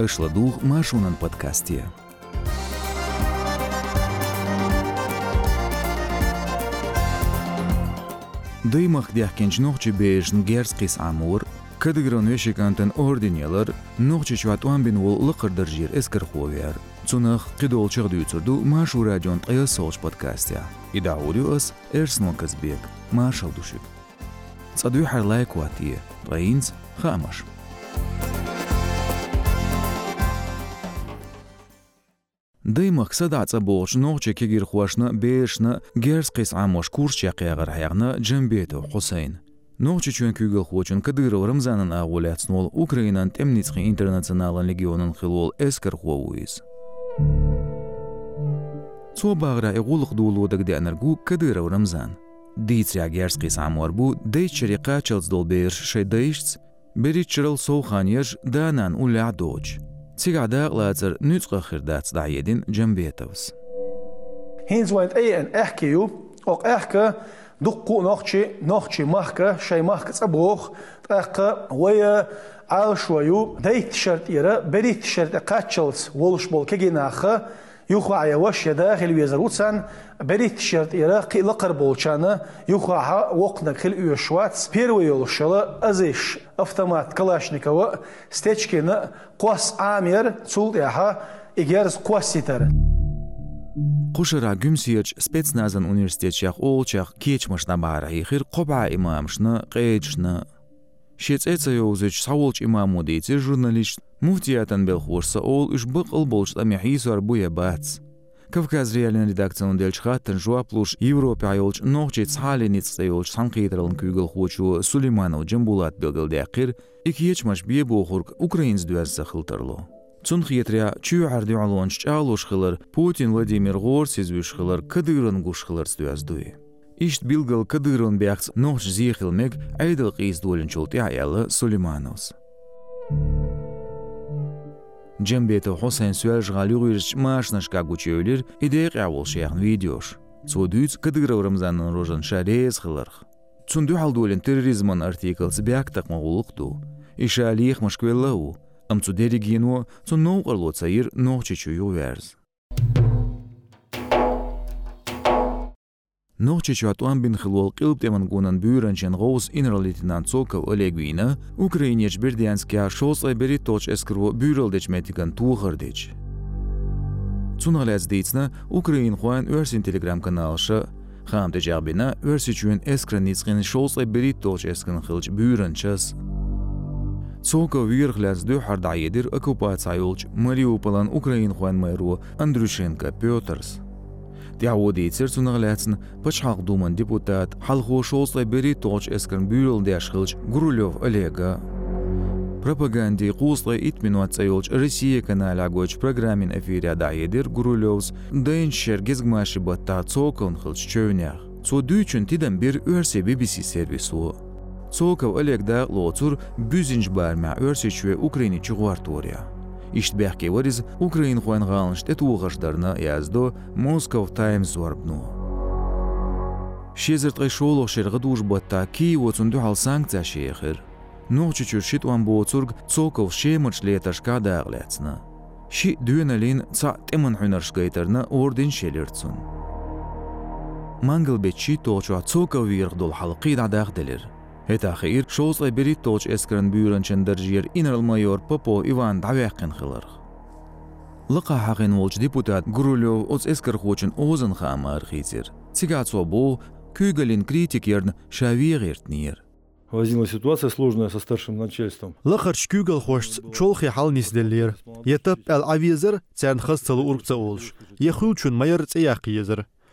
Öschladuch Marschunen Podcastie. Дыймах дяхкенч нохчи бежн герскис амур, кадыгрон вешикантен орденелер, нохчи чватуан бин вол лыкырдыр жир эскер ховер. Цунах қидол чагдуйцурду Машу радион тая солч подкастия. Ида аудиос Эрснон Казбек, Машал душик. Цадуй харлай кватие, Раинц Хамаш. дай мақсад аца болш нохче кегир хуашна бешна герс қис амош курс яқиягар хаягна джамбето Хусейн. Нохче чуен кюгел хочун кадыров Рамзанан агуляцнул Украинан темницхи интернационалан легионан хилол эскер хуауиз. Цо багра игулық дулудаг дянаргу кадыров Рамзан. Дийця герс қис амор бу дей чарика чалцдол берш шайдайшц, бери чырыл соуханьяш данан уля дочь. Цигада лазер нуцгахir dats dajedin Jambietovs. Hins want e en erkeju, ook erke dukku nochtje, nochtje mahke, shay mahke tsabroch, erke waya al shwayu, deit shirt ira, berit shirt qachels wolshbol keginache, Yuxaya şeda xil vezrutsan берит шерт ира қилықыр болчаны юха оқна қил үйешвац первый олшалы азиш автомат калашникова стечкини квас амер цул яха игерс қоситар Қушыра гүмсиеч спецназын университетчақ олчақ кечмышна бара ихир қоба имамшны қейджны. Шецеца еузеч саулч имаму дейте журналист муфтиятан белхурса ол уш бықыл болшта мехисуар буя бац кавказ реален редакцион делчхаттан жуаплуш европе айолч нохче цхалениц айолч санкидралын күйгіл хучу сулейманов джамбулат белгилдеақир икиечмаш бие бохурк украинс дуазса хылтырлу Цун хиетря чу арди алуанч чалуш хылыр Путин Владимир Гор сезвиш хылыр кадырын гуш хылыр сдуяздуи. Ишт билгал кадырын бяхц нохч зихилмек айдыл қиз дуолен чулти аялы Сулеймановс. Thank. جەم بێتە حۆسەن سوێژ غاالوغیرش ماشنە شکاگوچێولر ئیدەیە قیاوڵشییانوی دیۆش سۆ دویت کە دگرەورەمزانن ڕۆژن شارێز خڵرخ چونندو هەڵدوولێنتر ریزمان ئەرتیکلس بیاک تەقمەغوڵقتو ئیشالیەخ مشکوێ لەو ئەم چودێری گینوە چون نۆ ئەڵۆ چەیر نۆچێکی وێرز qilb teman gunan buran chen gos inralitinant sokal olegvina, Ukrainech Berdianskya shos ay beri toch eskro bural dech metikan tuğır dech. Цуналец дейцна Украин хуан өрсин телеграм каналша хам тежабина өрси чуен ay beri toch eskin khilch buran chas. Цока вирхляс ду хардаедир оккупацайолч Мариуполан Украин хуан мэру Андрюшенко Пётерс. Tsirtsunaglatsin Pachhaq Duman депутат Халху Шолслай Бери Точ Эскан Бюрл Дяшхилч Гурулев Олега. Пропаганди Куслай Итминуат Цайолч Россия канал Агоч программин эфире Дайедир Гурулевс Дайын Шергизгмаши Батта Цокон Хилч Чөйнях. Цо дүйчүн тиден бир өрсе BBC сервису. Цоков Олег да лоцур бүзинж барма өрсе чуе Украини чугуартория. Иштбехке вариз Украин хуан галнш тетуғашдарна яздо Москов Таймс варбну. Шезерт гайшолох шерга душ батта ки воцунду хал санкция шехер. Нохчу чуршит ван боцург цоков шемырч леташка дағлецна. Ши дүйеналин ца теман хунаршгайтерна орден шелерцун. Мангл бечи тоочуа цоков виргдол халқи дадағделер. Et axir şozla biri toç eskren büyüren çender jiyer ineral mayor Popo Ivan Davyakin xılar. Lıqa haqin volç deputat Grulov oz esker xoçun ozun xamar xitir. Cigatso bu. Возникла ситуация сложная со старшим начальством. Лахарч кюгал хошц чолхи хал нисделлер. Етап ал авизер цян хас цалу уркца олш. Яхучун майор езер.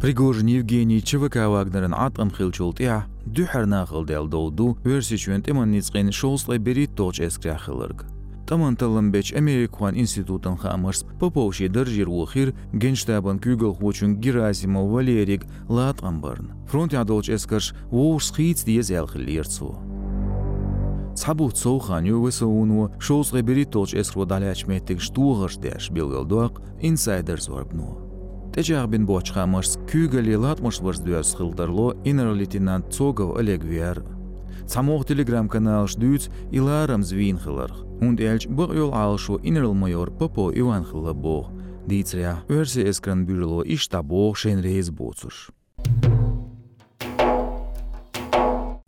Пригожин Евгений ЧВК Вагнерын атқым хилчултия, дүхар нахыл дел долду, верси чуент иман ницқин шолслай бери точ эскря хылырг. Таман талымбеч Америкуан институтын хамырс поповши дыржир ухир генштабын күгіл хочун Герасимов Валерик латқан барн. Фронт ядолч эскарш уурс хиц диез ялхилирцу. Цабут соуханю весоуну шоус ребери толч эскро даляч меттик штуғырш дэш билгалдуақ инсайдерс варбну. Тежарбин бочхамырс күгіл латмыш варс дуяс хылдарло инер лейтенант Цогов Олег Виар Самох телеграм-канал ждуть и ларам звинхелар. Und elch bog jol alsho innerl major popo Ivan Хлабох. Дицря, версия эскран бюрло и штабох шен рейз боцуш.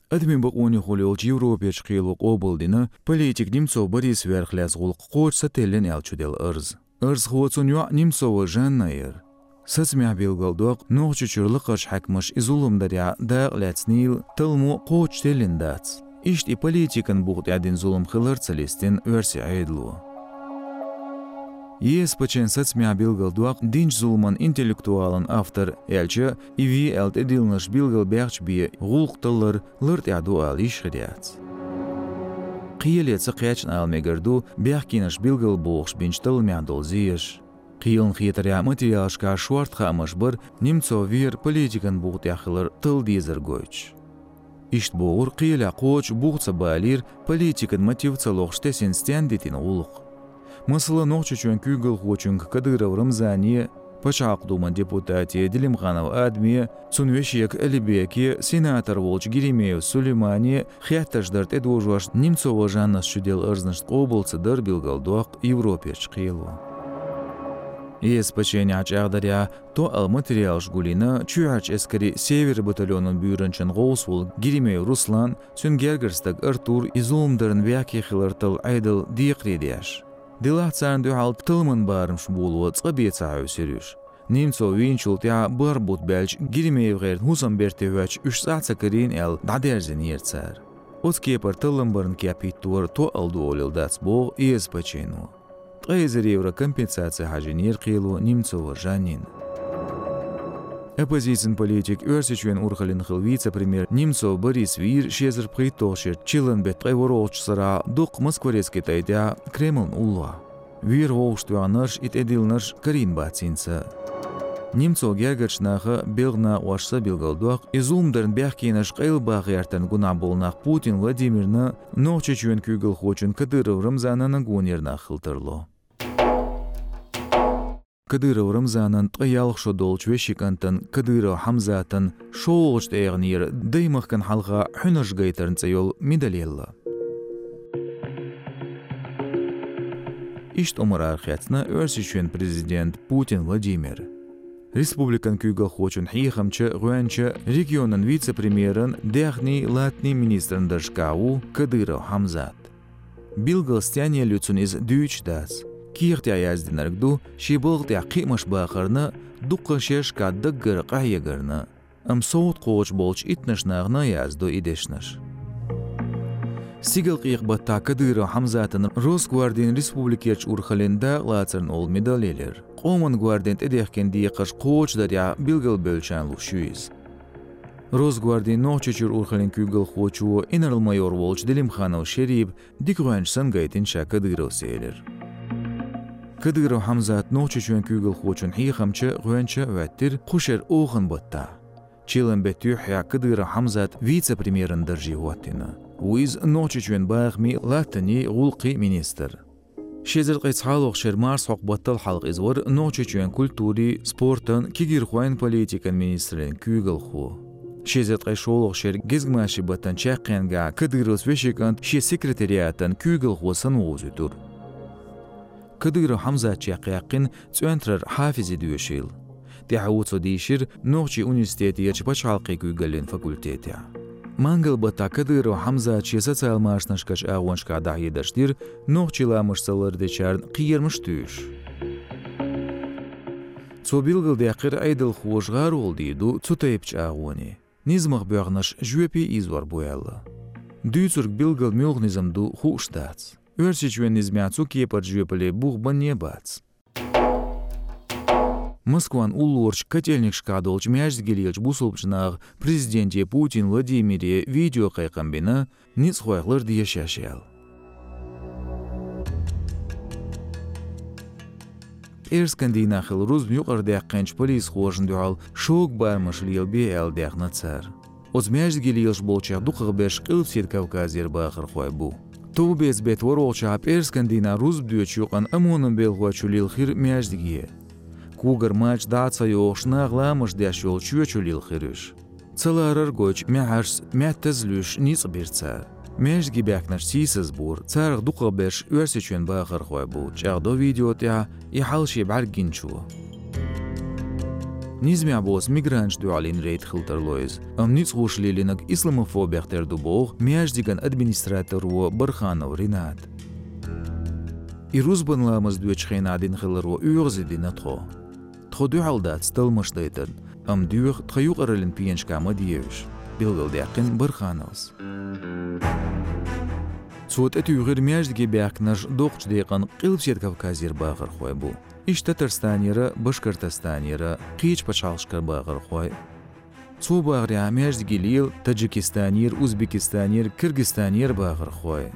Админ бақуни холиолч Европеч қилуқ обылдина политик Немцов Борис Верхляз ғулқ қоч сателлен элчудел ырз. Ырз хуацун юа Немцова жаннаер. Сасмях бил голдок, нох чучурлыкыш хакмыш изулум даря да лецнил тылму қоч телиндац. Ишт и политикан бухт ядин зулум хылыр целестин верси айдлу. Ес пачен сацмя билгал динч зулман интеллектуалын автор элчі иви әлт эдилныш билгал бәғч бие ғулқ тылыр лырт яду ал ишхидяц. Қиелецы қиячын алмегірду бәғ кеніш билгал боғш бинч тыл зиеш. Қиылын хиетаря материалшка шуартха амашбыр немцо вир политикан буғт яхылыр тыл дизер гойч. Ишт буғыр қиыля қоч буғтса балир политикан мотивца лоқштесен стяндетин улық. Мысылы ноқчы чөн күгіл хочунг кадыров Рамзани, Пачақ дума депутати Дилимханов Адми, Цунвешек Алибеки, сенатор Волч Геремеев Сулеймани, Хяттаждарт Эдвожуаш Немцова Жаннас Шудел Ырзнышт облцы дар билгалдуақ Европеч қиылу. Ес паченя то ал материал жгулина чуач эскари север батальонын бүйрінчен ғоусвул Гиримей Руслан сүнгергерстаг Артур изулымдарын вяки хилартыл айдыл диқредияш. Дилацан дюхал тылмын барымш булуы цқабеца серюш. Немцо винчулт я барбут бәлч Гиримей ғер хусам бертевач үш саца дадерзен. Оцкепар тылым барын то. Тғайзер евро компенсация хажинер қилу Немцова жанин. Оппозицион политик өрсичвен урхалин хыл вице-премьер Немцов Борис Вир шезір притошер чилын бет қайворолчсыра дуқ Москворецке тайдя Кремлн улла. Вир волштуанырш ит эдилнырш Карин бацинца. Немцо гергачнахы белгна уашса билгалдуақ, изумдарын бяхкинаш қайл бағияртан гуна болнақ Путин Владимирны нохчачуен күгіл хочын Кадыров Рамзананы гунерна хылтырло. Кадыров Рамзанан тҟаялх шодолч вешикантан Кадыров Хамзатан шоолч эғнир даймахкан халға хүнаш гайтарн цайол медалелла. Ишт омарархиятна өрсичен президент Путин Владимир. Республикан күйгіл хочын хейхамчы гуанчы регионын вице-премьерын дяхни латни министрын дашкау Кадыров Хамзат. Билгал стяне люцун из киختя яздинаргду шибылгтя қимыш бақырны дуққа шеш кадды гыр қайыгырны. Ам соут қоуч болч итнышнағны язду идешныш. Сигал қиқ батта кадыры Хамзатын Росгвардин республикерч урхалинда ол медалелер. Қомын гвардент эдехкен диқыш қоуч даря билгал бөлчан лушуиз. Росгвардин ночечур урхалин күгіл хочуо инарл майор волч Кыдыры Хамзат ночи чуен күгіл хочун хихамчы гуанчы вәттір қушер оғын бұтта. Чилен беттю хя кыдыры Хамзат вице-премьерын дыржи уаттины. Уиз ночи чуен бағми латтыни ғулқи министр. Шезір қайцхалуқ шер марс хоқ баттал халқ извор ночи чуен культури, спортын, кигир хуайн политикан министрен күгіл ху. Шезет қайшолуқ шер гизгмаши баттан чаққенга кыдырыс вешекант ше секретариаттан күгіл хусын оғыз үтір кыдыр ҳамза чиақиақин центрар ҳафизи дуешил тиҳавуцо дишир нӯғчи университетия чипачалқи гуйгалин факультетия мангал бата кыдыро ҳамза чесаца алмашнашкач агъоншка даҳидаштир нӯғчиламышсалардечарн қиермыш туюш цобилгыл дяқир айдыл хуошғар олдиду цутаипч агъони низмах бёғнаш жуепи извар буялла дюйцург билгал мюғнизамду хуштац Персичвен измяцук епар жвепале бух бане бац. Москван улорч котельник шкадолч мяч згелелч бусылпчынағы президенте Путин Владимире видео қайқамбені ниц хуайқлар дие шашел. Эрсканди нахил руз мюқар дәққенч полис хуашын дюал шок бармыш лил бе әл дәқна цар. Оз мяч згелелш болчақ дуқығы бәш сет Кавказер бағыр хуай бұ тубез бетвор олчаап эрскандина рузбдүөч юкан амунун белгуачулил хир мяждигие кугар мач даца ёшна гламыш дящол чуячулил хирыш целарар гоч мяарс мяттезлүш ниц бирца мяжги бякнаш сисыз бур царг дука беш уэрсичен багыр хуай бу чагдо видеотя и халши баргинчу чу. Низмя бос мигранч дуалин рейд хилтер лойз. Ам ниц хушлилинак исламофобиях тер дубох, мяж диган администратор во Барханов Ринат. И рузбанламыз дуэч хейнадин хилер во үгзидин атхо. Тходуалдат стылмыштайтын, ам дюх тхаюқарылын пиеншкама диевш. Билгалдяқин Бархановс. Югыр мяждги бяқнаш доқч дейқан қилпсет Кавказир бағыр хой бу. Иш Татарстанира, Башкортостанира, қич пачалшкар бағыр хой. Цу бағря мяждги лил Таджикистанир, Узбекистанир, Кыргызстанир бағыр хой.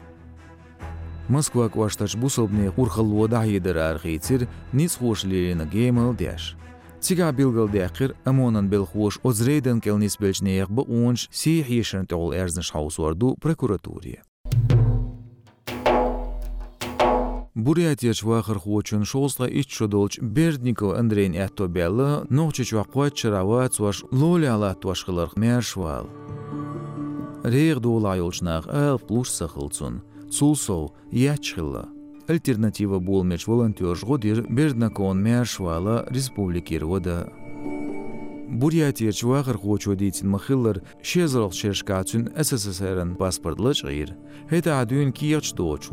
Москва кваштач бусылбне урхалуа дахидер архицир ниц хушлилина геймал дяш. Цига билгал дяқир амонан бел хуш озрейден келнис белчнеяқ ба унш си хишен тол эрзнеш хаусуарду прокуратурия. Бурятия чвахар хуочун шолсла ич шодолч Бердников Андрейн этто белла нохче чвақуат чарава цваш лоли ала твашхыларх мершвал. Рег дола юлчнах эл плуш сахылцун. Цулсов ячхилла. Альтернатива болмеч волонтер жгодир Берднакон мершвала республикир вода. Бурятия чвахар хуочу дейтин махиллар шезрал шершкацун СССР-ын паспортлыч гир. Хета адуин киячь доч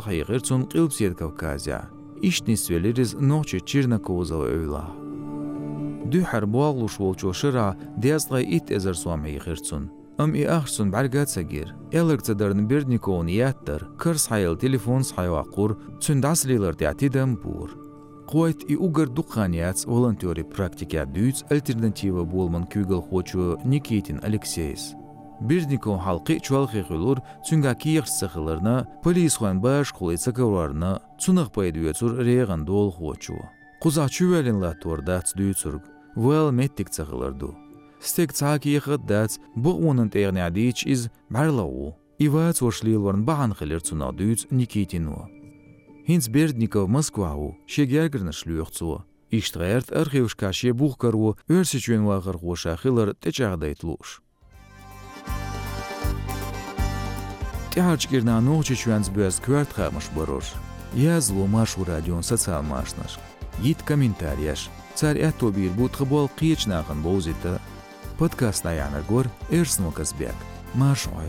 хайгырцун қилпсет Кавказя. Ишнисвелеріз ночи Чернаковзова öyla. Дүхар болуш волчу шыра дезгай ит эзер суам хайгырцун. Ам и ахсун. Элерцедерн Бердниковын яттыр. Кырс хайыл телефон сайвақур. Цундаслилар тятидам бур. Қойт и угар духаняц волонтери практика дүйц альтернатива болман күгіл хочу Никитин Алексеевс. Бирдников халқы чуалхи хулур цунга киях сахыларна полис хуан баш кулайца каврарна цунах пайдуяцур реган дол хочу. Куза чувелин ла тордац дүйцург. Вел меттик цахыларду. Стек цаки яхат дац бұ онын тегне адич из барлау. Ивац вошлил варн бахан хилер Никитину. Хинц Бердников Москвау шегергерна шлюхцу. Иштгерт архившкаше бухкару өрсичuen вагар хоша хилер течагдайтлуш. Тяжкирна ночи чуянц бюз кварт хамаш борош. Я зломаш у радион социал. Гид комментарияш. Царь это бир бут хбол қиечнағын боузита. Подкаст аяныр гор Эрснул Казбек. Маш ойр.